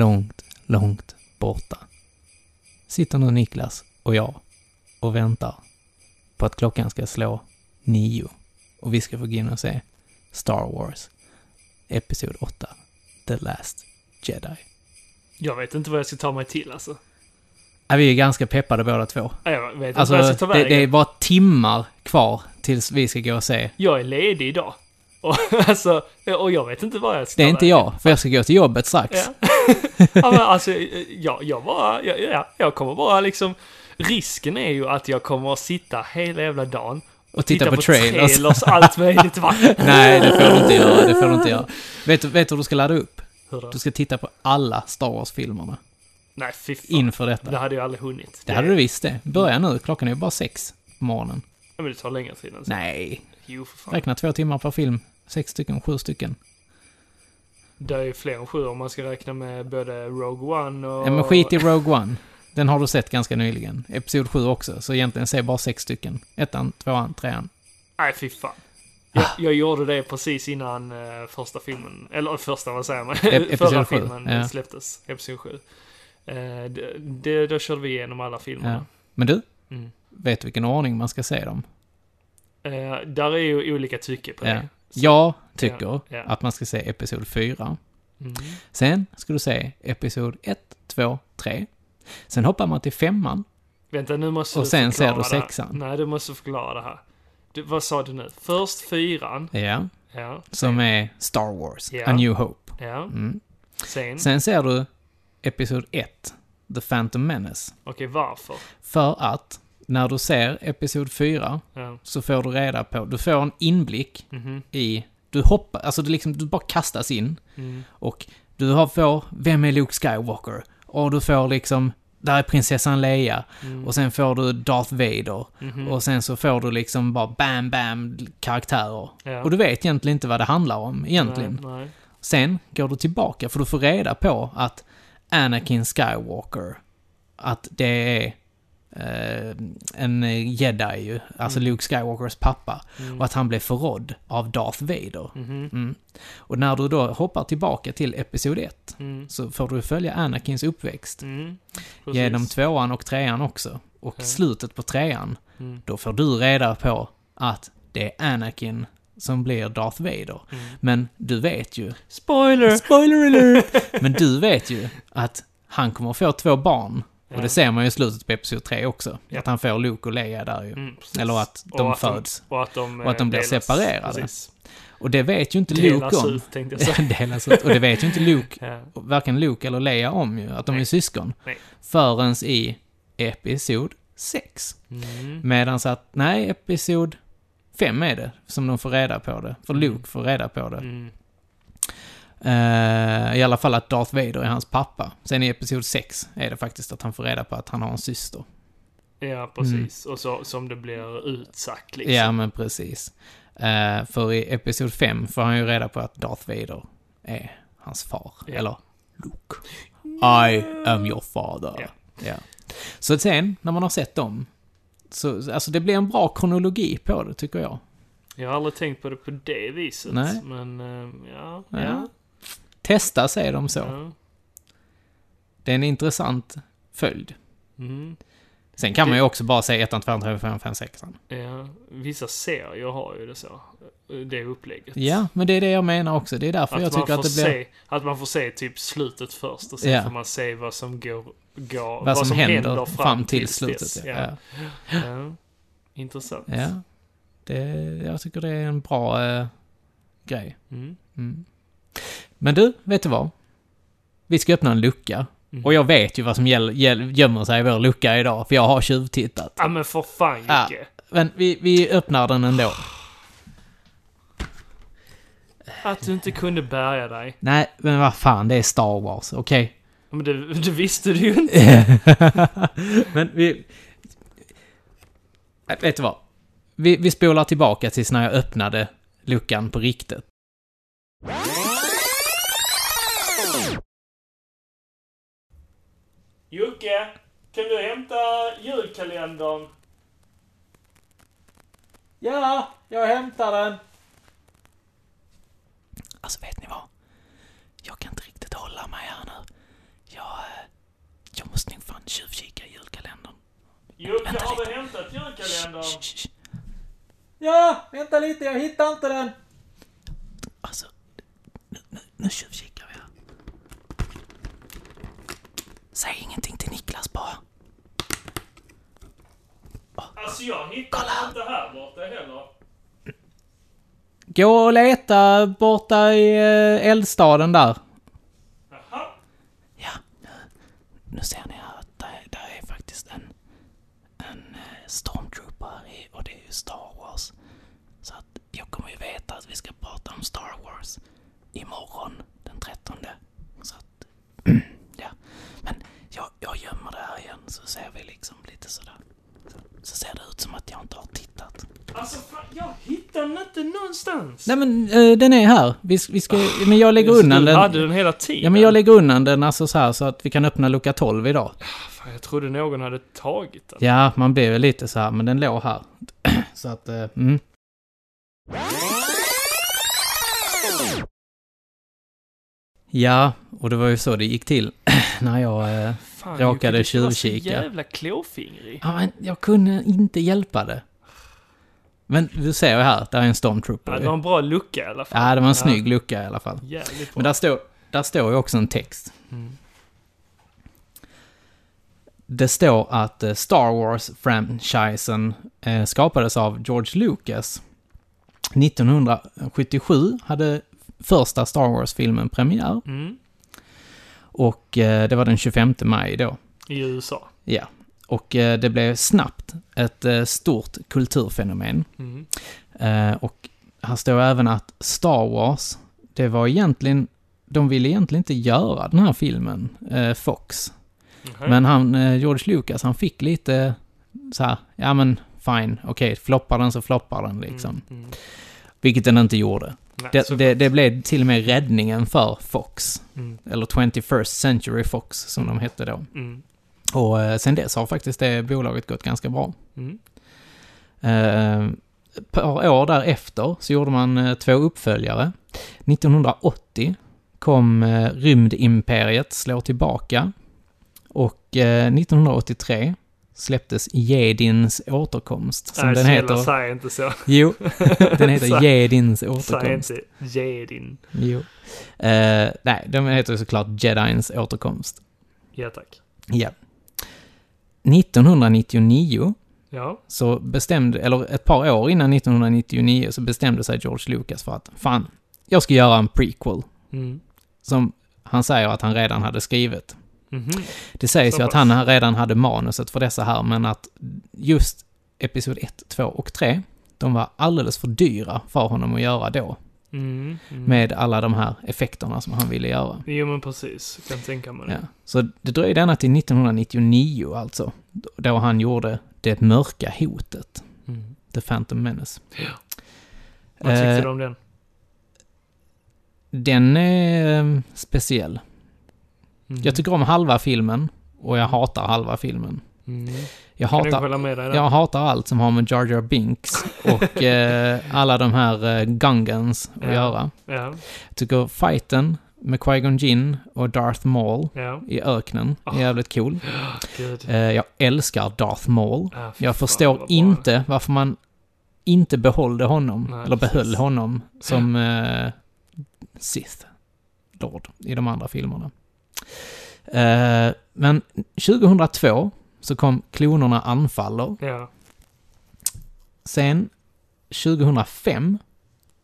långt, långt borta sitter nu Niklas och jag och väntar på att klockan ska slå nio och vi ska få gå in och se Star Wars Episod 8, The Last Jedi. Jag vet inte vad jag ska ta mig till alltså. Ja, vi är ganska peppade båda två. Jag vet inte Alltså, vad jag ska ta det, vägen. det är bara timmar kvar tills vi ska gå och se. Jag är ledig idag. Och, alltså, och jag vet inte vad jag ska Det är ta inte vägen. jag, för jag ska gå till jobbet strax. Ja. Ja, men alltså, jag, jag bara, jag, ja, jag kommer bara liksom, risken är ju att jag kommer att sitta hela jävla dagen Och titta, på, trailers. trailers allt möjligt. Va? Nej, det får du inte göra. Det får du inte göra. Vet vet du hur du ska ladda upp? Du ska titta på alla Star Wars-filmerna Nej, fy fan. inför detta. Det hade jag aldrig hunnit. Det hade du visst det. Börja nu, klockan är ju bara sex på morgonen. Ja, men det tar längre tid än så. Nej, Jo, för fan. räkna två timmar per film. Sex stycken, sju stycken. Det är ju fler än sju om man ska räkna med både Rogue One och... Ja, men skit i Rogue One. Den har du sett ganska nyligen. Episod 7 också, så egentligen se bara sex stycken. Ettan, tvåan, trean. Nej, fy fan. Jag, jag gjorde det precis innan eh, första filmen, eller första, vad säger man? episod Förra sju, filmen ja. släpptes, Episod 7. Eh, det, det, då körde vi igenom alla filmerna. Ja. Men du, Mm. vet du vilken ordning man ska se dem? Eh, där är ju olika tycke på Ja. Så- Jag tycker Ja, ja. att man ska se Episod 4. Mm. Sen ska du se Episod 1, 2, 3. Sen hoppar man till femman. Vänta, nu måste Och du sen ser du sexan. Nej, du måste förklara det här. Du, vad sa du nu? Först fyran. Ja. Ja. Som är Star Wars. A New Hope. Ja. Mm. Sen. Sen ser du Episod 1, The Phantom Menace. Okej, varför? För att när du ser Episod 4 Ja. så får du reda på, du får en inblick Mhm. i, du hoppar, alltså du liksom, du bara kastas in Mm. och du har, får, vem är Luke Skywalker? Och du får liksom, där är prinsessan Leia. Mm. Och sen får du Darth Vader. Mhm. Och sen så får du liksom bara bam, bam karaktärer. Ja. Och du vet egentligen inte vad det handlar om egentligen. Nej, nej. Sen går du tillbaka för du får reda på att Anakin Skywalker, att det är eh, en jedi ju, alltså Mm. Luke Skywalkers pappa. Mm. Och att han blev förrådd av Darth Vader. Mhm. Mm. Och när du då hoppar tillbaka till Episod 1 Mm. så får du följa Anakins uppväxt. Mm. Genom tvåan och trean också. Och slutet på trean, Mm. då får du reda på att det är Anakin som blir Darth Vader. Mm. Men du vet ju... Spoiler! Spoiler alert! Men du vet ju att han kommer få två barn. Och det ser man ju i slutet på Episod 3 också. Ja. Att han får Luke och Leia där ju. Mm. Eller att Och de att föds. och att de, Och att de blir delas. separerade. Precis. Och det vet ju inte Luke Delas om. ut, tänkte jag säga. Delas ut. Och det vet ju inte Luke, Ja. varken Luke eller Leia om ju, att de Nej. är syskon. Nej. Förrän i Episod 6. Mm. Medan att, nej, Episod 5 är det som de får reda på det. För Mm. Luke får reda på det. Mm. Eh, I alla fall att Darth Vader är hans pappa. Sen i Episod 6 är det faktiskt att han får reda på att han har en syster. Ja, precis. Och så som det blir utsagt liksom. Mm. Ja, men precis. Eh, för i Episod 5 får han ju reda på att Darth Vader är hans far. Ja. Eller Luke. I am your father. Ja. Ja. Så sen, när man har sett dem, så, alltså det blir en bra kronologi på det, tycker jag. Jag har aldrig tänkt på det på det viset. Nej. Men, eh, ja. Ja. Ja. Testa se dem så. ja. Det är en intressant följd. Mm. Sen kan man ju Det- också bara säga 1, 2, 3, 4, 5, 5, 6. ja. Vissa serier har ju det så. Det upplägget. Ja, men det är det jag menar också. Det är därför Att jag tycker att det blir... se, att man får se typ slutet först och sen Ja. får man se vad som går, går Vad, som, händer, fram till slutet. Ja. Ja. Ja. Intressant. ja. Det, jag tycker det är en bra eh, grej. Mm. Mm. Men du, vet du vad? Vi ska öppna en lucka. Mm. Och jag vet ju vad som gäll, gäll, gömmer sig i vår lucka idag, för jag har tjuvtittat. Ja men för fan Ja. Jocke. Men vi, vi öppnar den ändå. Att du inte kunde bärga dig. Nej, men vad fan, det är Star Wars, okej? Men det, det visste du ju inte. men vi... Äh, Vet du vad? Vi, vi spolar tillbaka tills när jag öppnade luckan på riktigt. Jocke, kan du hämta julkalendern? Ja, jag hämtar den. Alltså vet ni vad? Jag kan inte riktigt hålla mig här nu. Jag, eh, jag måste nog fan tjuvkika i julkalendern. Jocke, har du hämtat julkalendern? Shh, shh, shh. Ja, vänta lite, jag hittar inte den. Alltså, nu, nu, nu tjuvkikar Säg ingenting till Niklas bara. Alltså jag hittar inte här borta heller. Gå och leta borta i eh, eldstaden där. Jaha. Ja, nu, nu ser ni här att där, där är faktiskt en, en eh, stormtrooper här i, och det är ju Star Wars. Så att jag kommer ju veta att vi ska prata om Star Wars imorgon den 13. Så att, jag, jag gömmer det här igen så ser vi liksom lite sådär. Så, så ser det ut som att jag inte har tittat. Alltså fan, jag hittar den inte någonstans. Nej men eh, den är här. Vi, vi ska, men jag lägger Just, undan du den. hade den hela tiden. Ja men jag lägger undan den alltså så här så att vi kan öppna lucka 12 idag. Fan, jag trodde någon hade tagit den. Ja, man blir väl lite så här, men den låg här. så att, eh, mm. Ja, och det var ju så det gick till när jag... Eh, Fan, råkade var så tjuvkika. jävla klåfingrig. ja, men jag kunde inte hjälpa det. Men du ser ju här, där är en stormtrooper. Ja, det var en bra lucka i alla fall. ja, det var en snygg lucka i alla fall. Jävligt bra. Men där står, där står ju också en text. Mm. Det står att eh, Star Wars-franchisen eh, skapades av George Lucas. 1977 hade första Star Wars-filmen premiär Mm. och eh, det var den 25 maj då. I USA. Ja. Och eh, det blev snabbt ett eh, stort kulturfenomen. Mm. Och här står även att Star Wars, det var egentligen, de ville egentligen inte göra den här filmen, Fox. Mhm. Men han, George Lucas, han fick lite så här, ja men fine, okej, floppar den så floppar den liksom. Mm. Mm. Vilket den inte gjorde. Nej, Det, det, det blev till och med räddningen för Fox. Mm. Eller 21st Century Fox, som de hette då. Mm. Och eh, sen dess har faktiskt det bolaget gått ganska bra. Mm. Eh, ett par år därefter så gjorde man eh, två uppföljare. 1980 kom eh, Rymdimperiet slår tillbaka. Och eh, 1983 släpptes Jedins återkomst. Som Nej, den heter. säg inte så. Jo, den heter Säg- Jedins Säg återkomst. inte Jedin. Jo. Eh, nej, den heter såklart Jedins återkomst. Ja, tack. Ja. 1999 Ja. så bestämde, eller ett par år innan 1999 så bestämde sig George Lucas för att fan, jag ska göra en prequel. Mm. Som han säger att han redan hade skrivit. Mhm. Det sägs Så ju att han redan hade manuset för dessa här, men att just Episod 1, 2 och 3, de var alldeles för dyra för honom att göra då. Mm. Mm. Med alla de här effekterna som han ville göra. Jo, men precis. Kan tänka mig det. Ja. Så det dröjde ända till 1999 alltså, då han gjorde Det mörka hotet, Mm. The Phantom Menace. Vad tyckte Eh, du om den? Den är eh, speciell. Mm. Jag tycker om halva filmen och jag hatar halva filmen. Mm. Jag hatar, jag hatar allt som har med Jar Jar Binks och eh, alla de här eh, Gungans att Ja. göra. Ja. Jag tycker fighten med Qui-Gon Jinn och Darth Maul Ja. i öknen är Ah. jävligt cool. Eh, jag älskar Darth Maul. Ah, Jag fan, förstår vad bra. inte varför man inte behållde honom, Nej, eller behöll precis. honom som eh, Sith Lord i de andra filmerna. Eh, men 2002 så kom Klonerna anfaller. Ja. Sen 2005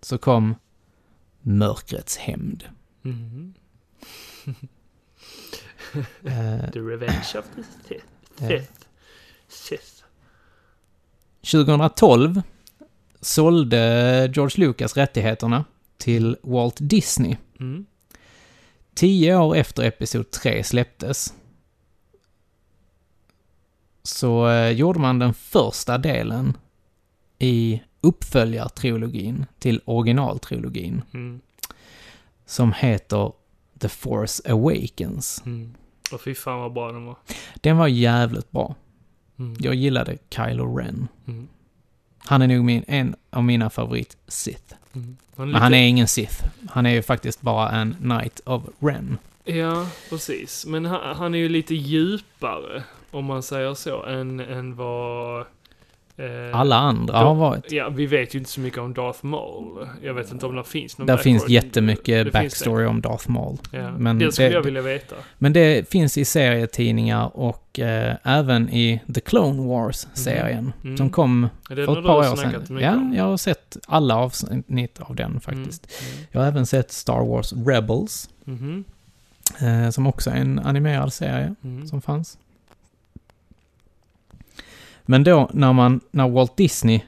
så kom Mörkrets hämnd. Mm. The Revenge of the Sith. Sith. Sith. 2012 sålde George Lucas rättigheterna till Walt Disney. Mm. Tio år efter Episod 3 släpptes så eh, gjorde man den första delen i uppföljartrilogin till originaltrilogin Mm. som heter The Force Awakens. Mm. Och fy fan vad bra den var. Den var jävligt bra. Mm. Jag gillade Kylo Ren. Mm. Han är nog min, en av mina favorit Sith. Mm. Men han är ingen Sith. Han är ju faktiskt bara en Knight of Ren. Ja, precis. Men han, han är ju lite djupare. om man säger så, än, än vad... eh, Alla andra har varit. Ja, vi vet ju inte så mycket om Darth Maul. Jag vet inte om det finns någon Där finns jättemycket Det finns backstory om Darth Maul. Ja. Men det skulle det- jag vilja veta. Men det finns i serietidningar och eh, även i The Clone Wars-serien. Mm. Som kom för ett par år sedan. Ja, om? jag har sett alla avsnitt av den faktiskt. Mm. Jag har även sett Star Wars Rebels, Mm. Mhm. eh, som också är en animerad serie Mm. som fanns. Men då när man, när Walt Disney,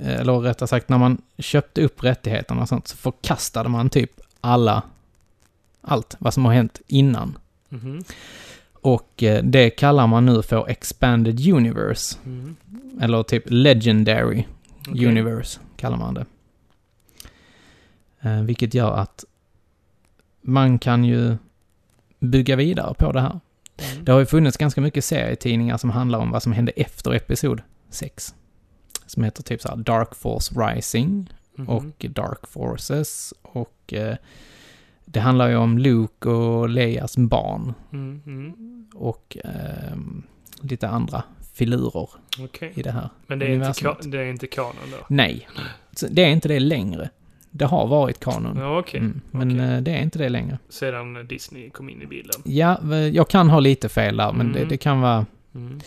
eller rättare sagt när man köpte upp rättigheterna och sånt, så förkastade man typ alla, allt vad som har hänt innan. Mhm. Och eh, det kallar man nu för Expanded Universe, Mm. eller typ Legendary Okej. Universe kallar man det. Eh, vilket gör att man kan ju bygga vidare på det här. Mm. Det har ju funnits ganska mycket serietidningar som handlar om vad som hände efter Episod 6. Som heter typ så här Dark Force Rising Mhm. och Dark Forces och eh, det handlar ju om Luke och Leias barn Mm. Mm. och ehm, lite andra filurer Okej. i det här. Men det är, inte universumet. det är inte kanon då? Nej, det är inte det längre. Det har varit kanon. Ja, okej. Mm, men okej. eh, det är inte det längre. Sedan Disney kom in i bilden. Ja, eh, jag kan ha lite fel där, men det, Mm. det kan vara... Mm.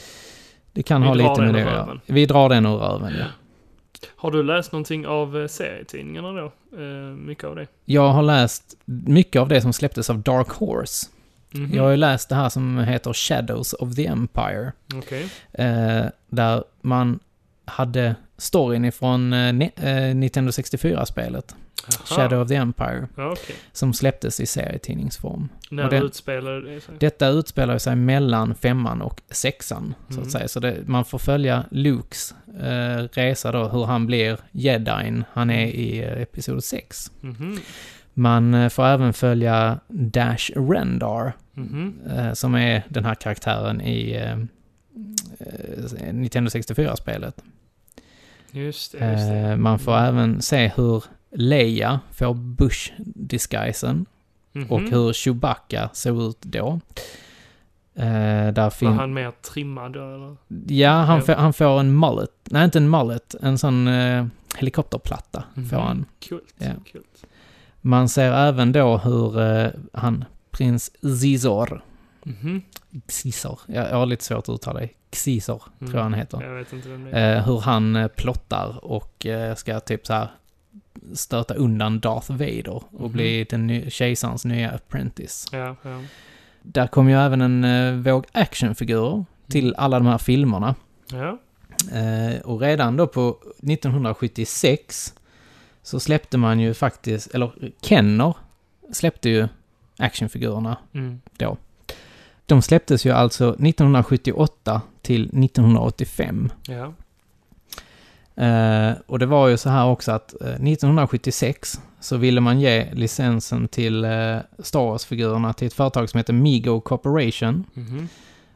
Det kan Vi ha lite med det att göra. Vi drar den ur röven, ja. Har du läst någonting av eh, serietidningarna då? Eh, mycket av det? Jag har läst mycket av det som släpptes av Dark Horse. Mhm. Jag har ju läst det här som heter Shadows of the Empire. Okej. Eh, där man hade storyn ifrån eh, eh, Nintendo 64-spelet. Aha. Shadow of the Empire. Ja, okej. Som släpptes i serietidningsform. När Och det- utspelade det sig? Detta utspelar sig mellan femman och sexan, så Mm. att säga. Så det, man får följa Lukes eh, resa då, hur han blir jedin han är i eh, Episod 6. Mhm. Man eh, får även följa Dash Rendar, Mhm. eh, som är den här karaktären i eh, eh, Nintendo 64-spelet. Just det, just det. Eh, man får även se hur Leia får Bush-disguisen Mhm. och hur Chewbacca såg ut då. Eh, där Var han mer trimmad då, eller? Ja, han, får, han får en mullet. Nej, inte en mullet. En sån eh, helikopterplatta får Mhm. han. Kult, Ja. kult. Man ser även då hur eh, han, prins Zizor, Mhm. Xizor, jag, jag har lite svårt att uttala det. Xizor, Mm. tror jag han heter. Jag vet inte vem det är. Eh, hur han eh, plottar och eh, ska typ så här stöta undan Darth Vader och Mhm. bli den ny, kejsarens nya apprentice. Ja, ja. Där kom ju även en eh, våg actionfigurer till Mm. alla de här filmerna. Ja. Eh, och redan då på 1976 så släppte man ju faktiskt, eller Kenner släppte ju actionfigurerna Mm. då. De släpptes ju alltså 1978 till 1985. Ja. Eh, och det var ju så här också att eh, 1976 så ville man ge licensen till eh, Star Wars-figurerna till ett företag som heter Migo Corporation. Mhm.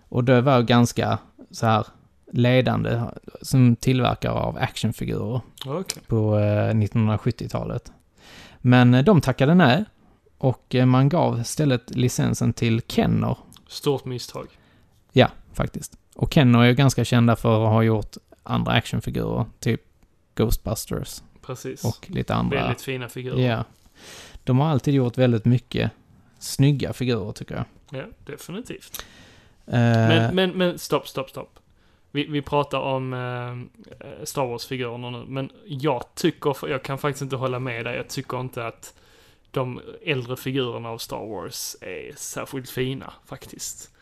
Och det var ganska så här ledande som tillverkare av actionfigurer Okej. på eh, 1970-talet. Men de tackade nej och man gav istället licensen till Kenner. Stort misstag. Ja, faktiskt. Och Kenner är ju ganska kända för att ha gjort andra actionfigurer, typ Ghostbusters Precis. och lite andra. Väldigt fina figurer. Ja. De har alltid gjort väldigt mycket snygga figurer, tycker jag. Ja, definitivt. Eh, Men, men, men stopp, stopp, stopp. Vi, vi pratar om eh, Star Wars-figurerna nu, men jag tycker, jag kan faktiskt inte hålla med dig, jag tycker inte att de äldre figurerna av Star Wars är särskilt fina, faktiskt.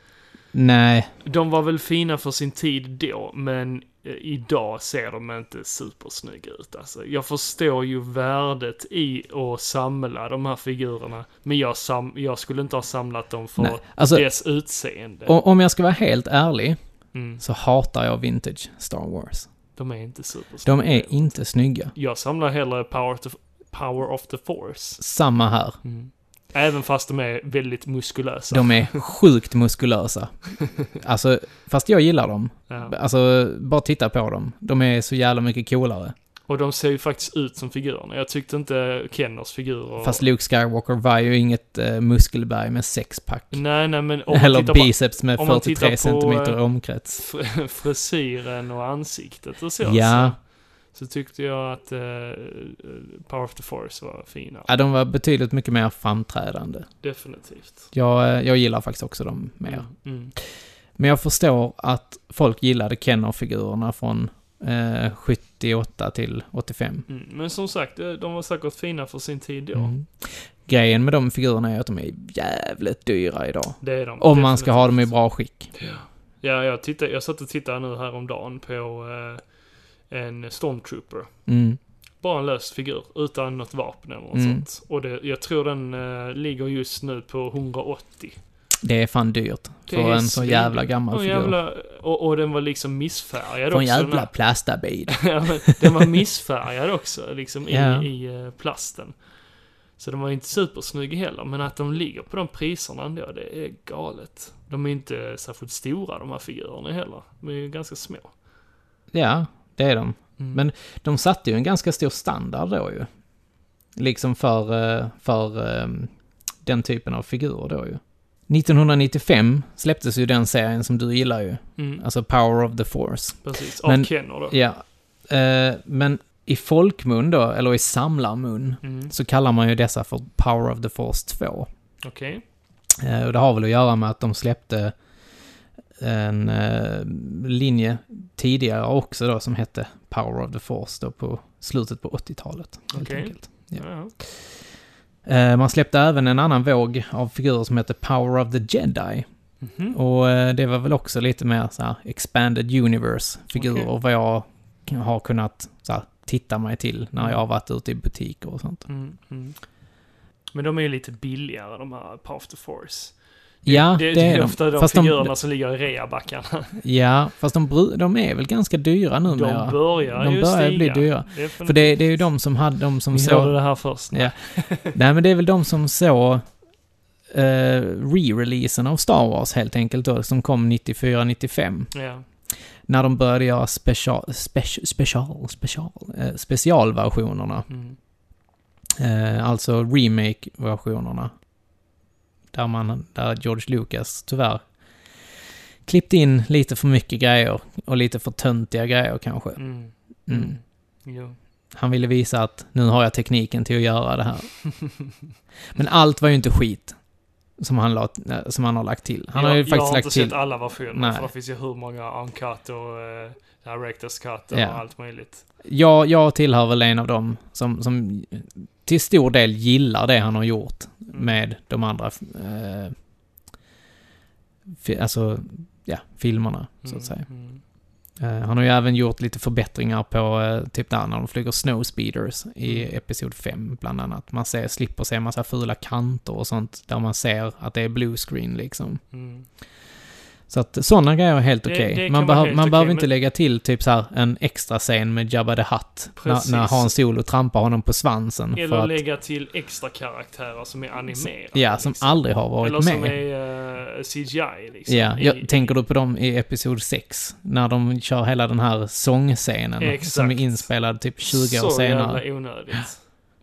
Nej, De var väl fina för sin tid då, men eh, idag ser de inte supersnygga ut. Alltså, jag förstår ju värdet i att samla de här figurerna, men jag, sam jag skulle inte ha samlat dem för nej. Alltså, dess utseende. om jag ska vara helt ärlig Mm, så hatar jag vintage Star Wars. de är inte supersnygga. De är inte snygga. Jag samlar hellre Power, to, power of the Force. Samma här. Mm. Även fast de är väldigt muskulösa. De är sjukt muskulösa. Alltså, fast jag gillar dem. Ja. Alltså, bara titta på dem. De är så jävla mycket coolare. Och de ser ju faktiskt ut som figurerna. Jag tyckte inte Kenners figurer... Fast Luke Skywalker var ju inget uh, muskelberg med sexpack. Nej, nej, men om man Eller på biceps med om man 43 tittar på, centimeter eh, omkrets. fr- frisyren och ansiktet och så. Ja. Så, så tyckte jag att eh, Power of the Force var finare. Ja, de var betydligt mycket mer framträdande. Definitivt. Jag, eh, jag gillar faktiskt också dem mer. Mm, mm. Men jag förstår att folk gillade Kenner-figurerna från eh, 78 till 85. Mm. Men som sagt, eh, de var säkert fina för sin tid då. Mm. Grejen med de figurerna är att de är jävligt dyra idag. Det är de. Om man ska ha dem i definitivt. bra skick. Ja, jag, tittade, jag satt och tittade nu häromdagen på eh, en Stormtrooper. Mm. Bara en lös figur, utan något vapen eller något Mm. sånt. Och det, jag tror den eh, ligger just nu på 180. Det är fan dyrt. Det För är en så jävla gammal Och, figur. jävla, och, och den var liksom missfärgad För en också. den jävla här- plastabil. Den var missfärgad också, liksom i, Ja. i eh, plasten. Så den var inte supersnygg heller, men att de ligger på de priserna ändå, det är galet. De är inte särskilt stora de här figurerna heller. De är ju ganska små. Ja, det är de. Mm. Men de satte ju en ganska stor standard då ju. Liksom för, eh, för eh, den typen av figurer då ju. 1995 släpptes ju den serien som du gillar ju. Mm, Alltså Power of the Force. precis. Av men- Kenner då. Ja. Eh, men i folkmun då, eller i samlarmun, Mm, så kallar man ju dessa för Power of the Force 2. Okej. Eh, och det har väl att göra med att de släppte en eh, linje tidigare också då som hette Power of the Force då på slutet på 80-talet. Helt Okej. enkelt. Ja. Ja. Eh, man släppte även en annan våg av figurer som hette Power of the Jedi. Mhm. Och eh, det var väl också lite mer så här expanded universe-figurer Okej. vad jag har kunnat så här, titta mig till när jag har varit ute i butiker och sånt. Mm, mm. Men de är ju lite billigare, de här Power of the Force. Ja, det, det, det är de. ofta de Fast figurerna de, som ligger i reabackarna. ja, fast de, de är väl ganska dyra numera. De börjar De ju börjar stiga. bli dyra. Definitivt. För det, det är ju de som hade, de som Vi såg... hörde det här först. Ja. Nej, men det är väl de som såg eh, re-releasen av Star Wars helt enkelt då, som kom 94-95. Ja. När de började göra special, special, special, special, eh, specialversionerna. Mm. Eh, alltså remake-versionerna. Där man, där George Lucas tyvärr klippte in lite för mycket grejer och lite för töntiga grejer kanske. Mm. Mm. Mm. Jo. Han ville visa att nu har jag tekniken till att göra det här. Men allt var ju inte skit. Som han, la, eh, som han har lagt till. Han har ju jag, faktiskt jag har lagt inte till... sett alla versioner, Nej. för det finns ju hur många uncut och uh, directors cut och Ja. allt möjligt. Jag, jag tillhör väl en av dem som, som till stor del gillar det han har gjort Mm. med de andra, eh, fi, alltså, ja, filmerna, så Mm, att säga. Mm. Eh, han har ju även gjort lite förbättringar på, eh, typ där när de flyger snowspeeders i Mm. Episod 5, bland annat. Man ser, slipper se en massa fula kanter och sånt, där man ser att det är blue screen liksom. Mm. Så att sådana grejer är helt okej. kan Man, behöv, man okej, behöver men- inte lägga till typ så här en extra scen med Jabba the Hutt. När, när Han Solo trampar honom på svansen. Eller att, lägga till extra karaktärer som är animerade. ja, som liksom. aldrig har varit Eller som med. är uh, CGI liksom. Ja, I- jag, tänker du på dem i Episod 6? När de kör hela den här sångscenen Exakt. som är inspelad typ 20 år Så senare. jävla onödigt.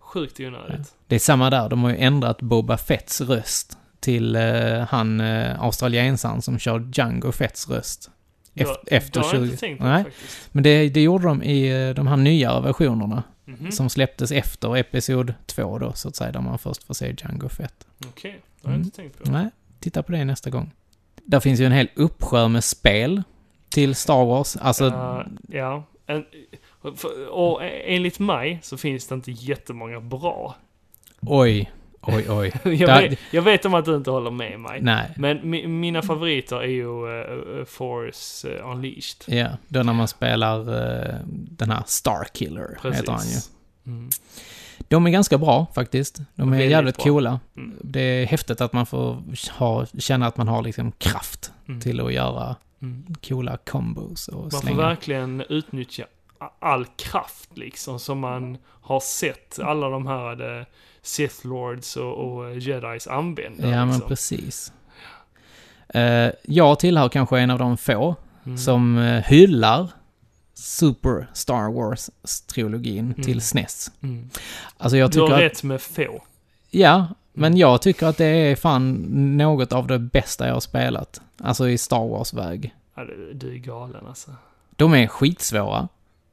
Sjukt onödigt. Det är samma där, de har ju ändrat Boba Fetts röst till eh, han uh, australiensaren som kör Django Fetts röst. Eft- Jag- efter det har jag 20 inte tänkt Nej. faktiskt. Men det, det gjorde de i eh, de här nyare versionerna Mhm. som släpptes efter Episod 2 då, så att säga, där man först får se Django Fett. Okej, det har jag Mm. inte tänkt på. Nej, titta på det nästa gång. Där finns ju en hel uppsjö med spel till Star Wars. Alltså, Uh, ja. En, och enligt mig så finns det inte jättemånga bra. oj, oj, oj. jag, Där- vet, jag vet om att du inte håller med mig. Nej. Men mi, mina favoriter är ju eh, Force eh, Unleashed. Ja, då när man spelar eh, den här Starkiller, heter han ju. Mm. De är ganska bra faktiskt. De är Väldigt jävligt bra. coola. Mm. Det är häftigt att man får ha, känna att man har liksom kraft Mm. till att göra Mm. coola combos och Man får slänga. verkligen utnyttja all kraft liksom som man har sett alla de här eh, Sith Lords och, och eh, Jedis använda. Ja, men liksom. precis. Eh, jag tillhör kanske en av de få Mm. som hyllar Super Star Wars-trilogin Mm. till SNES. Mm. Alltså jag Du har tycker att, rätt med få. ja, men jag tycker att det är fan något av det bästa jag har spelat. Alltså i Star Wars-väg. Ja, du, du är galen alltså. De är skitsvåra,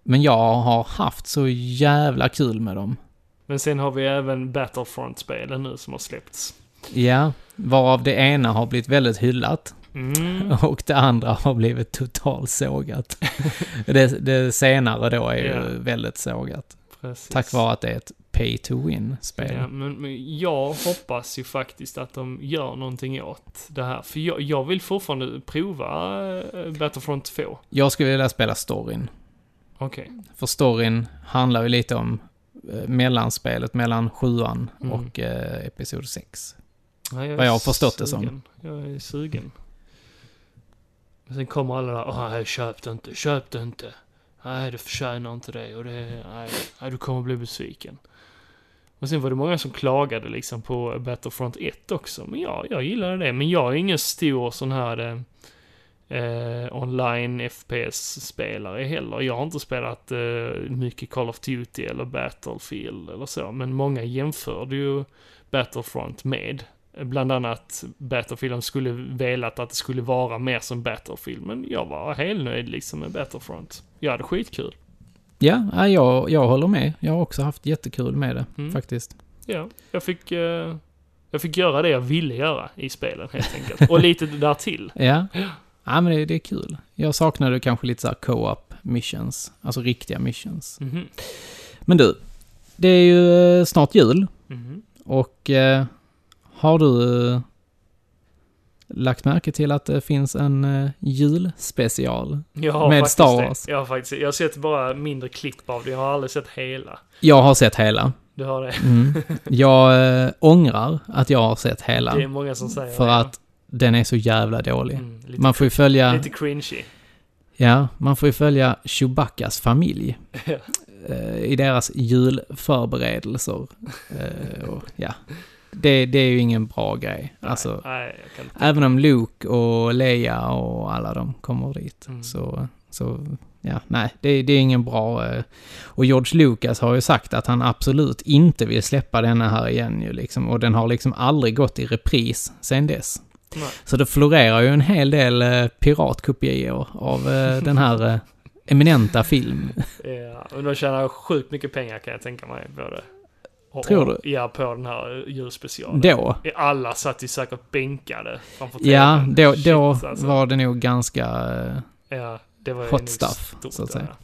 men jag har haft så jävla kul med dem. Men sen har vi även Battlefront-spelen nu som har släppts. Ja, varav det ena har blivit väldigt hyllat Mm. och det andra har blivit totalt sågat. det, det senare då är ju Ja. väldigt sågat. Precis. Tack vare att det är ett pay to win-spel. Ja, men, men jag hoppas ju faktiskt att de gör någonting åt det här. För jag, jag vill fortfarande prova äh, Battlefront 2. Jag skulle vilja spela storyn. Okej. För storyn handlar ju lite om eh, mellanspelet mellan sjuan Mm. och eh, episod 6. Ja, Vad jag har förstått det som. sugen. Jag är sugen. Men sen kommer alla där, Åh, nej, köp det inte, köp det inte. Nej, det förtjänar inte det och det, nej, nej, du kommer bli besviken. Och sen var det många som klagade liksom på Battlefront 1 också. Men ja, jag gillade det. Men jag är ingen stor sån här eh, online FPS-spelare heller. Jag har inte spelat eh, mycket Call of Duty eller Battlefield eller så. Men många jämförde ju Battlefront med. Bland annat Battlefield skulle velat att det skulle vara mer som Battlefield. Men jag var helt nöjd liksom med Battlefront. Jag hade skitkul. Ja, ja, jag, jag håller med. Jag har också haft jättekul med det, Mm. faktiskt. Ja, jag fick, eh, jag fick göra det jag ville göra i spelen helt enkelt. Och lite därtill. Ja. Ja, men det, det är kul. Jag saknade kanske lite så här co-op missions, alltså riktiga missions. Mhm. Men du, det är ju eh, snart jul Mhm. och eh, har du eh, lagt märke till att det finns en eh, julspecial? Med Star det. Wars. Jag har faktiskt Jag har sett bara mindre klipp av det. Jag har aldrig sett hela. Jag har sett hela. Du har det? Mm. Jag eh, ångrar att jag har sett hela. Det är många som säger För det. att den är så jävla dålig. Mm, lite, Man får ju följa, lite cringy. ja, man får ju följa Chewbaccas familj. Eh, I deras julförberedelser. Eh, och, ja. Det, det är ju ingen bra grej. Alltså, nej, nej, kan inte. även om Luke och Leia och alla de kommer dit. Mm. Så, så, ja, nej, det, det är ingen bra... Eh, och George Lucas har ju sagt att han absolut inte vill släppa denna här igen ju liksom. Och den har liksom aldrig gått i repris sen dess. Nej. Så det florerar ju en hel del eh, piratkopior av eh, den här eh, eminenta film. Ja, men de tjänar sjukt mycket pengar kan jag tänka mig på det. Och, Tror och, Ja, på den här julspecialen. Då, Alla satt ju säkert bänkade framför ja, TVn. då, Shit, då alltså. var det nog ganska... Eh, Ja, det var hot stuff, stort, så att säga. ja.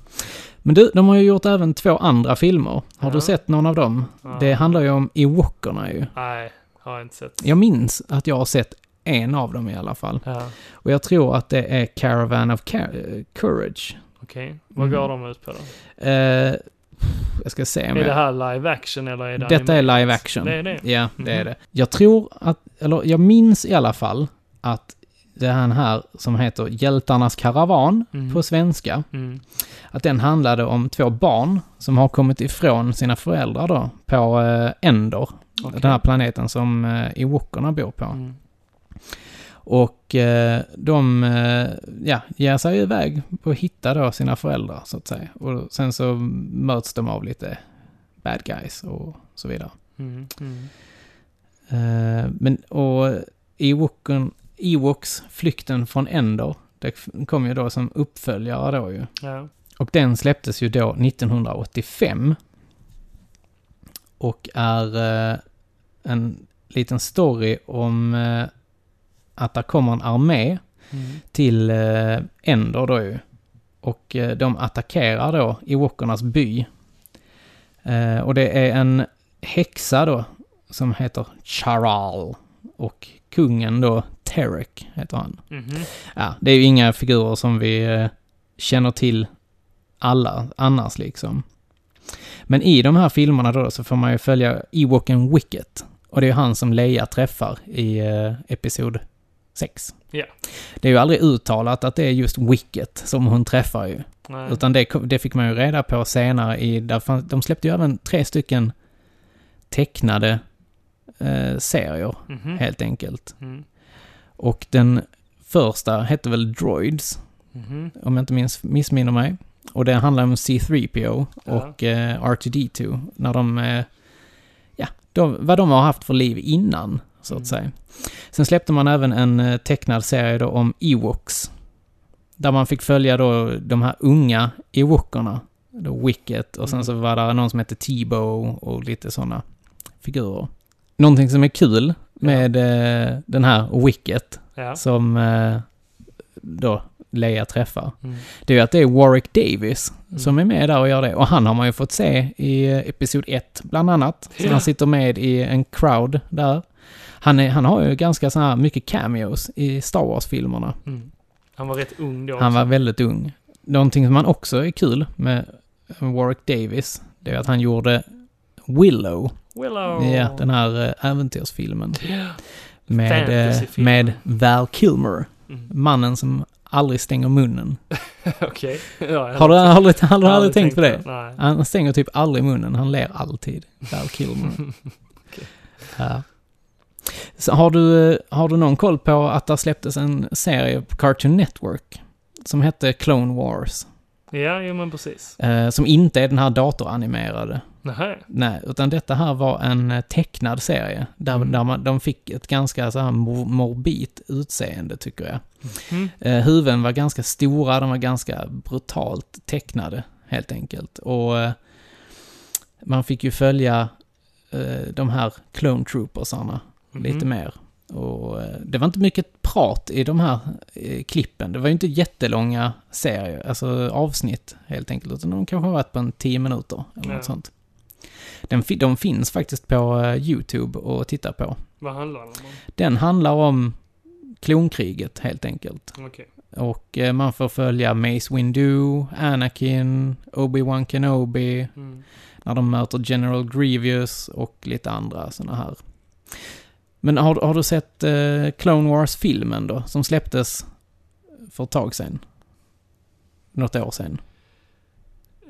men du, de har ju gjort även två andra filmer. Har Ja. du sett någon av dem? Ja. Det handlar ju om Ewokerna ju. Nej, har jag inte sett. Jag minns att jag har sett en av dem i alla fall. Ja, Och jag tror att det är Caravan of Ca- eh, Courage. okej. Vad Mm. går de ut på då? Eh, jag ska se om Är det jag... här live action eller är det Detta är animerat? live action. Det är det? Ja, det är Mhm. det. Jag tror att, eller jag minns i alla fall att det är den här som heter Hjältarnas karavan Mm. på svenska. Mm. Att den handlade om två barn som har kommit ifrån sina föräldrar då på eh, Endor. Okej. Den här planeten som eh, Ewokerna bor på. Mm. Och eh, de eh, ja, ger sig iväg på att hitta då sina föräldrar så att säga. Och sen så möts de av lite bad guys och så vidare. Mm. Mm. Eh, men och Ewoken, Ewoks Flykten från Endor, det kom ju då som uppföljare då ju. Ja. Och den släpptes ju då 1985. Och är en liten story om att det kommer en armé Mm. till eh, Endor då ju. Och eh, de attackerar då Ewokernas by. Eh, och det är en häxa då som heter Charal. Och kungen då, Terek heter han. Mhm. Ja, det är ju inga figurer som vi eh, känner till alla annars liksom. Men i de här filmerna då så får man ju följa Ewoken Wicket. Och det är ju han som Leia träffar i eh, Episod 6. Ja. Det är ju aldrig uttalat att det är just Wicket som hon träffar ju. Nej. Utan det, det fick man ju reda på senare i, där fanns, de släppte ju även tre stycken tecknade eh, serier, Mhm. helt enkelt. Mm. Och den första hette väl Droids, Mhm. om jag inte minns, missminner mig. Och det handlar om C3PO Ja. och eh, R2D2. När de, eh, ja, de, vad de har haft för liv innan, så att Mm. säga. Sen släppte man även en eh, tecknad serie då om Ewoks. Där man fick följa då de här unga Ewokerna. Då Wicket och sen Mm. så var det någon som hette T-Bow och lite sådana figurer. Någonting som är kul med eh, den här Wicket Ja. som eh, då Leia träffar. Mm. Det är ju att det är Warwick Davis Mm. som är med där och gör det. Och han har man ju fått se i Episod 1 bland annat. Så Ja. han sitter med i en crowd där. Han, är, han har ju ganska så här mycket cameos i Star Wars-filmerna. Mm. Han var rätt ung då Han också. var väldigt ung. Någonting som man också är kul med Warwick Davis, det är att han gjorde Willow, Willow. ja, den här eh, äventyrsfilmen. Ja. Med, eh, med Val Kilmer, Mm. mannen som aldrig stänger munnen. Okej. Ja, jag Har du aldrig, aldrig, har du jag aldrig tänkt på det? Nej. Han stänger typ aldrig munnen, han ler alltid. Val Kilmer. Okej. Ja. Så har du, har du någon koll på att det släpptes en serie på Cartoon Network som hette Clone Wars? Ja, jo men precis. Eh, som inte är den här datoranimerade. Nähä. Nej, utan detta här var en eh, tecknad serie. Där, Mm. där man, de fick ett ganska så här mor- morbid utseende, tycker jag. Mm. Eh, huvuden var ganska stora, de var ganska brutalt tecknade, helt enkelt. Och eh, man fick ju följa eh, de här clone troopersarna Mhm. lite mer. Och eh, det var inte mycket prat i de här eh, klippen. Det var ju inte jättelånga serier, alltså avsnitt helt enkelt. Utan de kanske har varit på en tio minuter eller Ja. något sånt. Den, de finns faktiskt på eh, YouTube att titta på. Vad handlar den om? Den handlar om klonkriget helt enkelt. Okej. Och man får följa Mace Windu, Anakin, Obi-Wan Kenobi, Mm. när de möter General Grievous och lite andra sådana här. Men har, har du sett eh, Clone Wars-filmen då, som släpptes för ett tag sedan? Något år sedan.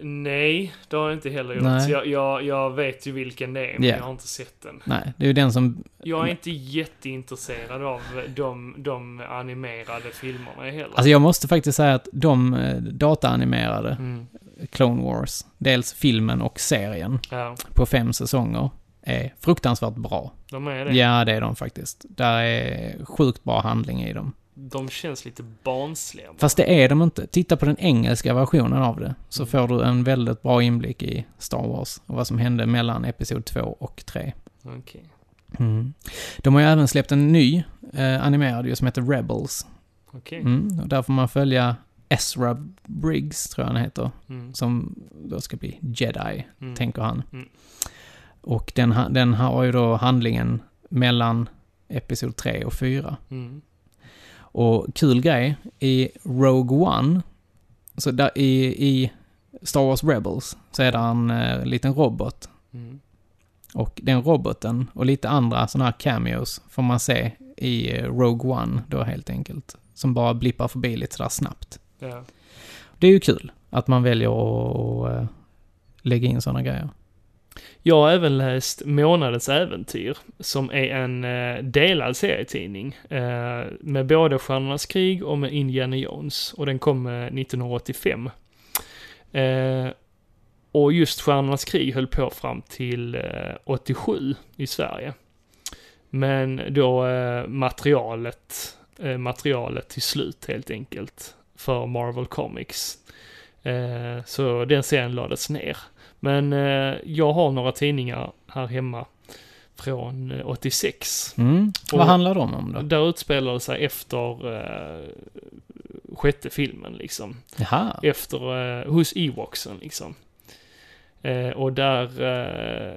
Nej, det har jag inte heller gjort. Nej. Jag, jag, jag vet ju vilken det är, men Ja. jag har inte sett den. Nej, det är ju den som... Jag är inte jätteintresserad av de, de animerade filmerna heller. Alltså jag måste faktiskt säga att de eh, dataanimerade Mm. Clone Wars, dels filmen och serien Ja, på fem säsonger, är fruktansvärt bra. de är det. Ja, det är de faktiskt. Där är sjukt bra handling i dem. De känns lite barnsliga. Fast det är de inte. Titta på den engelska versionen av det, så Mm. får du en väldigt bra inblick i Star Wars och vad som hände mellan Episod 2 och 3. Okej. Mm. De har ju även släppt en ny eh, animerad ju som heter Rebels. Okej. Mm. Och där får man följa Ezra Briggs, tror jag han heter, Mm. som då ska bli Jedi, Mm. tänker han. Och den, den har ju då handlingen mellan Episod 3 och 4. Mm. Och kul grej, i Rogue One, så där i, i Star Wars Rebels, så är det en eh, liten robot. Mm. Och den roboten och lite andra sådana här cameos får man se i eh, Rogue One då helt enkelt. Som bara blippar förbi lite sådär snabbt. Ja. Det är ju kul att man väljer att eh, lägga in sådana grejer. Jag har även läst Månadens Äventyr, som är en eh, delad serietidning eh, med både Stjärnornas krig och med Indiana Jones. Och den kom eh, 1985. Eh, och just Stjärnornas krig höll på fram till eh, 87 i Sverige. Men då eh, materialet, eh, materialet till slut helt enkelt för Marvel Comics. Eh, så den serien lades ner. Men eh, jag har några tidningar här hemma från eh, 86. Mm. Och- Vad handlar de om då? Där utspelar det sig efter eh, sjätte filmen liksom. Jaha. Efter, eh, hos Ewoksen liksom. Eh, och där eh,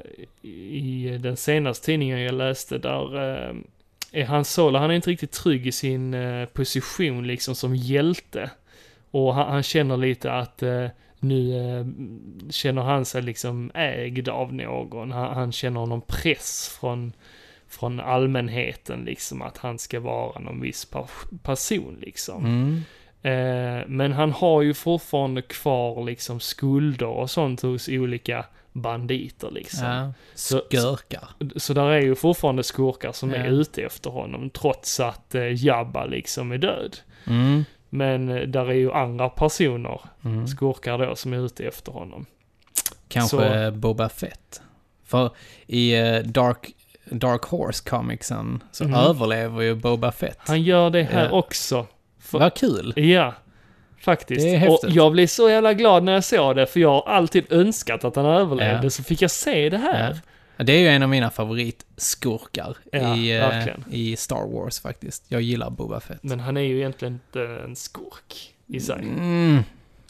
i den senaste tidningen jag läste, där eh, är Han Solo, han är inte riktigt trygg i sin eh, position liksom som hjälte. Och han, han känner lite att eh, nu eh, känner han sig liksom ägd av någon. Han, han känner någon press från, från allmänheten liksom att han ska vara någon viss person liksom. Mm. Eh, men han har ju fortfarande kvar liksom skulder och sånt hos olika banditer liksom. Ja. Så- Skörkar. Så där är ju fortfarande skurkar som är Ja. ute efter honom trots att eh, Jabba liksom är död. Mm. Men eh, där är ju andra personer, Mm. skurkar då, som är ute efter honom. Kanske Boba Fett. För i eh, Dark, Dark Horse comicsen så Mhm. överlever ju Boba Fett. Han gör det här Ja. också. För, Vad kul! Ja, faktiskt. Det är och häftigt. jag blev så jävla glad när jag såg det, för jag har alltid önskat att han överlevde, Ja. så fick jag se det här. Ja. Det är ju en av mina favoritskurkar Ja, i, eh, verkligen. i Star Wars faktiskt. Jag gillar Boba Fett. Men han är ju egentligen inte en skurk i sig. Mm,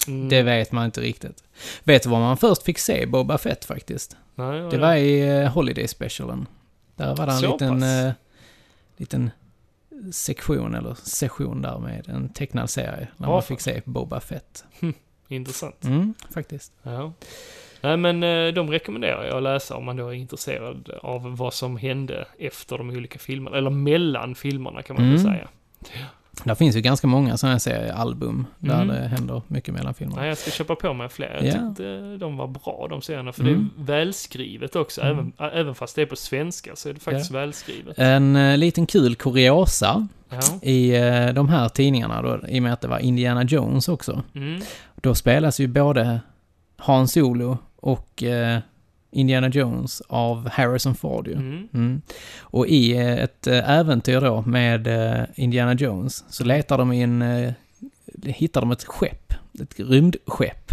Mm. det vet man inte riktigt. Vet du var man först fick se Boba Fett faktiskt? Nej, Det var i eh, Holiday Specialen. Där var det en Så liten, eh, liten sektion, eller session där med en tecknad serie. När Ja, man fick se Boba Fett. Intressant. Mm, faktiskt. Ja. Nej men eh, de rekommenderar jag att läsa om man då är intresserad av vad som hände efter de olika filmerna, eller mellan filmerna kan man väl Mm. säga. Det finns ju ganska många sådana seriealbum där Mm. det händer mycket mellan filmerna. Nej, jag ska köpa på mig fler. Jag Ja. tyckte de var bra de serierna, för Mm. det är välskrivet också. Mm. Även, även fast det är på svenska så är det faktiskt välskrivet. En eh, liten kul kuriosa Ja. i eh, de här tidningarna då, i och med att det var Indiana Jones också. Mm. Då spelas ju både Han Solo och eh, Indiana Jones av Harrison Ford ju. Mm. Mm. Och i eh, ett eh, äventyr då med eh, Indiana Jones så letar de i en, hittar de ett skepp, ett rymdskepp.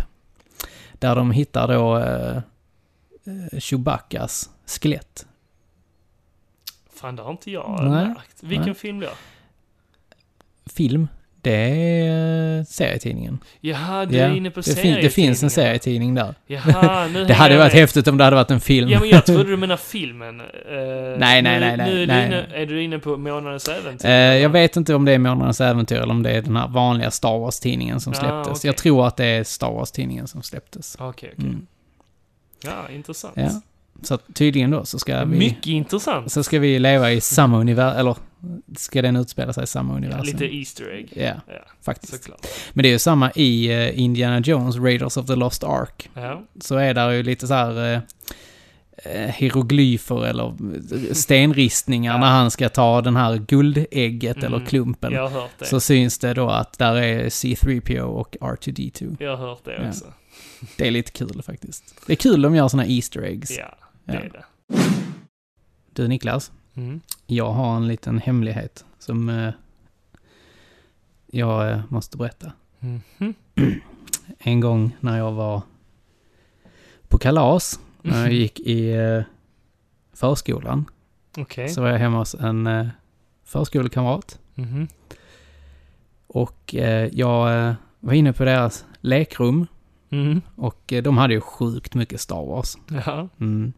Där de hittar då eh, eh, Chewbaccas skelett. Fan, det har inte jag Nej. märkt. Vilken Nej. film då? Film, det är eh, serietidningen. Jaha, du Ja, är inne på Det, fin, det finns en serietidning där. Jaha, nu Det hade varit häftigt om det hade varit en film. Ja, men jag trodde du menade filmen. Uh, nej, nu, nej, nej, Nu är, nej, du inne, nej. är du inne på Månadens Äventyr? Eh, jag vet inte om det är Månadens Äventyr eller om det är den här vanliga Star Wars-tidningen som Ja, släpptes. okej. Jag tror att det är Star Wars-tidningen som släpptes. Okej, okej. Mm. Ja, intressant. Ja. Så tydligen då så ska vi... Mycket intressant. Så ska vi leva i samma universum, eller ska den utspela sig i samma Ja, universum? lite Easter egg. Ja, Ja, faktiskt. såklart. Men det är ju samma i eh, Indiana Jones, Raiders of the Lost Ark. Ja. Så är där ju lite så här eh, hieroglyfer eller stenristningar Ja. när han ska ta den här guldägget Mm, eller klumpen. Jag har hört det. Så syns det då att där är C3PO och R2D2. Jag har hört det Ja. Det är lite kul faktiskt. Det är kul om de gör såna Easter eggs. Ja, det Ja. är det. Du Niklas, Mm. jag har en liten hemlighet som eh, jag eh, måste berätta. Mhm. En gång när jag var på kalas, när jag gick i eh, förskolan, Okej. så var jag hemma hos en eh, förskolekamrat. Mhm. Och eh, jag var inne på deras lekrum Mhm. och eh, de hade ju sjukt mycket Star Wars. Ja. Mm.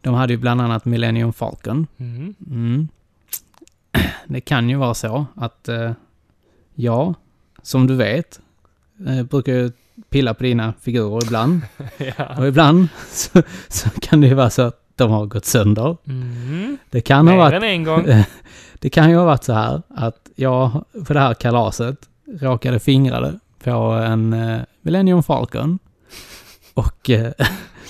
De hade ju bland annat Millennium Falcon. Mhm. Mm. Det kan ju vara så att eh, jag, som du vet, eh, brukar ju pilla på dina figurer ibland. Ja. Och ibland så, så kan det ju vara så att de har gått sönder. Mhm. Det kan ha Mer varit än en gång. Det kan ju ha varit så här att jag på det här kalaset råkade fingra det på en eh, Millennium Falcon och eh,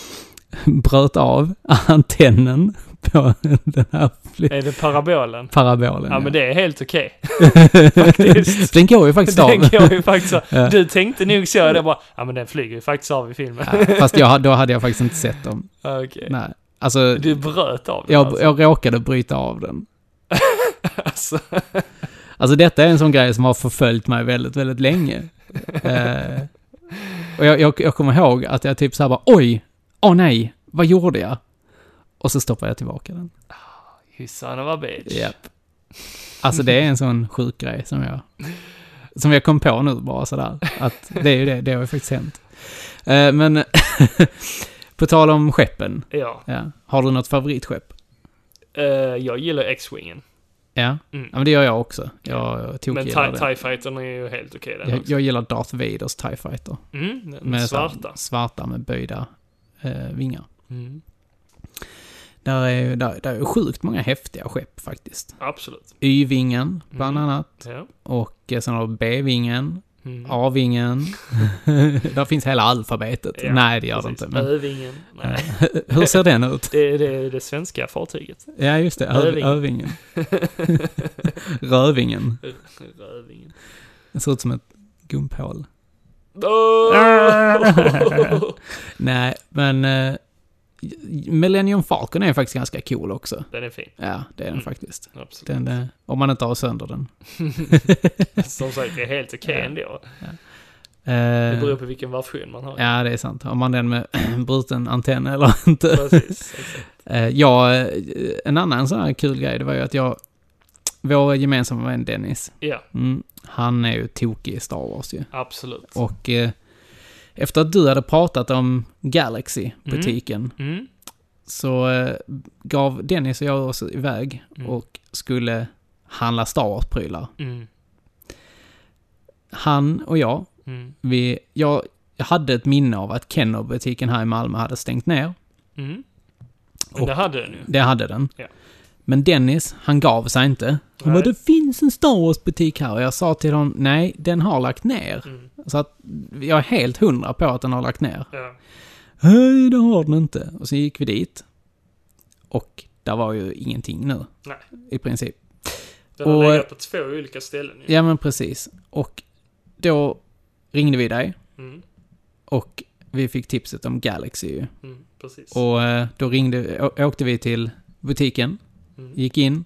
bröt av antennen på den här Är det parabolen? parabolen. Ja, men det är helt okej. faktiskt. den går ju faktiskt av. Den går ju faktiskt av. Ja. Du tänkte nog så, det bara, ja men den flyger ju faktiskt av i filmen. Ja, fast jag, då hade jag faktiskt inte sett dem. Okej. Nej. Alltså, Du bröt av den jag, alltså. jag råkade bryta av den. alltså. Alltså detta är en sån grej som har förföljt mig väldigt, väldigt länge. eh, och jag, jag, jag kommer ihåg att jag typ såhär bara, oj, åh nej, vad gjorde jag? Och så stoppade jag tillbaka den. You son of a bitch. Japp. Alltså det är en sån sjuk grej som jag, som jag kom på nu bara sådär. Att det är ju det, det har ju faktiskt hänt. Eh, men, på tal om skeppen, Ja. ja, har du något favoritskepp? Eh, jag gillar X-Wingen. Ja, Mm. ja men det gör jag också. Jag tog Men TIE, Fightern är ju helt okej den Jag, jag gillar Darth Vaders TIE Fighter. Mm, Med svarta. Svarta med böjda eh, vingar. Mm, Där är där, där är ju sjukt många häftiga skepp faktiskt. absolut. Y-vingen, bland Mm. annat. Ja. Och eh, sen har du B-vingen, Mm. A-vingen. där finns hela alfabetet. Ja, Nej, det gör Precis. det inte. Men, Övingen. Hur ser den ut? Det är det, det svenska fartyget. Ja, just det. Ö- Öving. Övingen. Rövingen. Rövingen. Den ser ut som ett gumphål. Åh! Nej, men eh, Millennium Falcon är faktiskt ganska cool också. Den är fin. Ja, det är den Mm. faktiskt. Absolut. Den, eh, om man inte har sönder den. Som sagt, är helt okej Ja. ändå. Det Eh, beror på vilken version man har. ja, det är sant. Har man den med bruten antenn eller inte? Precis. Exakt. Eh, ja, eh, en annan sån här kul grej, det var ju att jag, vår gemensamma vän Dennis, Ja, mm, han är ju tokig i Star Wars ju. absolut. Och eh, efter att du hade pratat om Galaxy-butiken, Mm. så eh, gav Dennis och jag oss iväg Mm. och skulle handla Star Wars-prylar. Mm. Han och jag, Mm. vi, jag, hade ett minne av att Kenner-butiken här i Malmö hade stängt ner. Mm. Men Och- det hade den ju. Det hade den. Ja. Men Dennis, han gav sig inte. Han bara, det finns en Star Wars-butik här. Och jag sa till honom, nej, den har lagt ner. Mm. Så att jag är helt hundra på att den har lagt ner. Ja. Nej, det har den inte. Och så gick vi dit. Och där var ju ingenting nu. Nej. I princip. Den har legat på två olika ställen ju. Ja, men precis. Och då ringde vi dig. Mm. Och vi fick tipset om Galaxy ju. Mm. Precis. Och eh, då ringde, åkte vi till butiken. Mm. gick in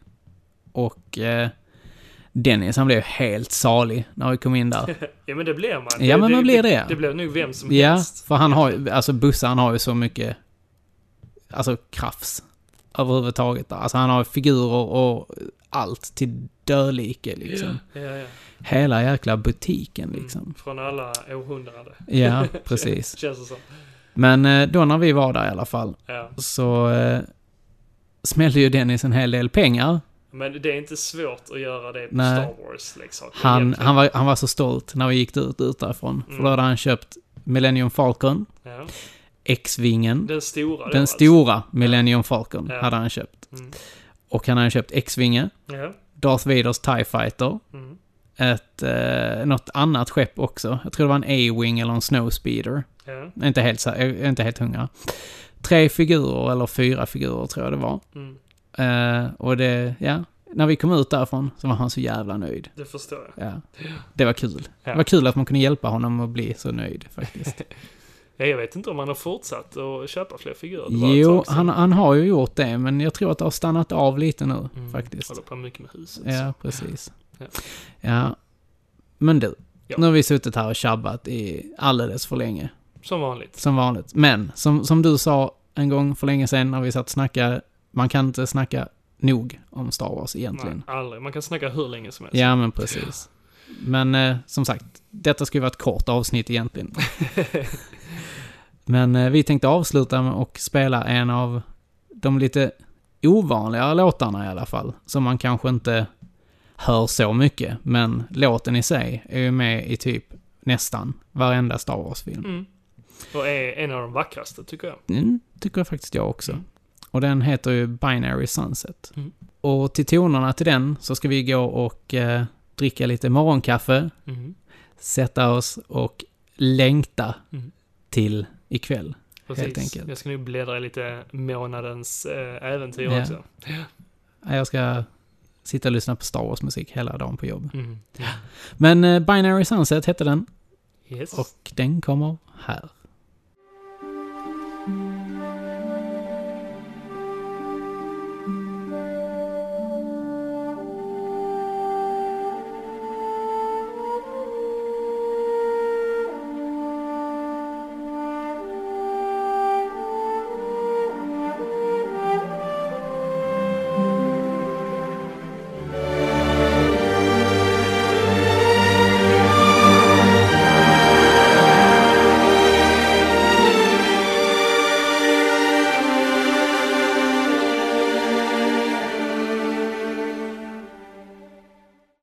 och eh, Dennis han blev helt salig när vi kom in där. Ja men det blir man. Ja, men man blir det. Det blir nog vem som Ja, helst. för han har ju, alltså Busse han har ju så mycket, alltså krafts överhuvudtaget. där. Alltså han har figurer och allt till dödlike liksom. Ja, ja. Hela jäkla butiken Mm. liksom. Från alla århundraden. Ja, precis. Känns det som. Men eh, då när vi var där i alla fall Ja. så eh, smällde ju Dennis en hel del pengar. Men det är inte svårt att göra det på Nej. Star Wars-leksaker. Han, egentligen. han, var, han var så stolt när vi gick ut, ut därifrån. För Mm. då hade han köpt Millennium Falcon, Ja. X-vingen, Den stora den alltså. stora Millennium Falcon Ja. hade han köpt. Mm. Och han hade köpt X-vinge, Ja. Darth Vaders TIE Fighter, Mm. ett, eh, något annat skepp också. Jag tror det var en A-wing eller en Snowspeeder. Ja. Inte helt, är inte helt hundra. Tre figurer, eller fyra figurer tror jag det var. Mm. Eh, och det, ja, när vi kom ut därifrån så var han så jävla nöjd. Det förstår jag. Ja, det var kul. Ja. Det var kul att man kunde hjälpa honom att bli så nöjd faktiskt. Ja, jag vet inte om han har fortsatt att köpa fler figurer. Jo, han, han har ju gjort det, men jag tror att det har stannat av lite nu Mm. faktiskt. Håller på mycket med huset. Ja, precis. Ja. Ja. Men du, nu har vi suttit här och tjabbat i alldeles för länge, Som vanligt. som vanligt. Men, som, som du sa en gång för länge sedan när vi satt och snackade, man kan inte snacka nog om Star Wars egentligen. Nej, aldrig. Man kan snacka hur länge som helst. Ja, men precis. Men eh, som sagt, detta skulle vara ett kort avsnitt egentligen. Men eh, vi tänkte avsluta med att spela en av de lite ovanliga låtarna i alla fall. Som man kanske inte hör så mycket, men låten i sig är ju med i typ nästan varenda Star Wars-film. Mm. Och är en av de vackraste, tycker jag. Mm, tycker faktiskt jag också. Mm. Och den heter ju Binary Sunset. Mm. Och till tonerna till den så ska vi gå och eh, dricka lite morgonkaffe, Mm. sätta oss och längta Mm. till ikväll. Precis. Helt enkelt. Jag ska nu bläddra i lite månadens äh, äventyr Ja. också. Jag ska sitta och lyssna på Star Wars-musik hela dagen på jobb. Mm. Men eh, Binary Sunset hette den Yes. och den kommer här.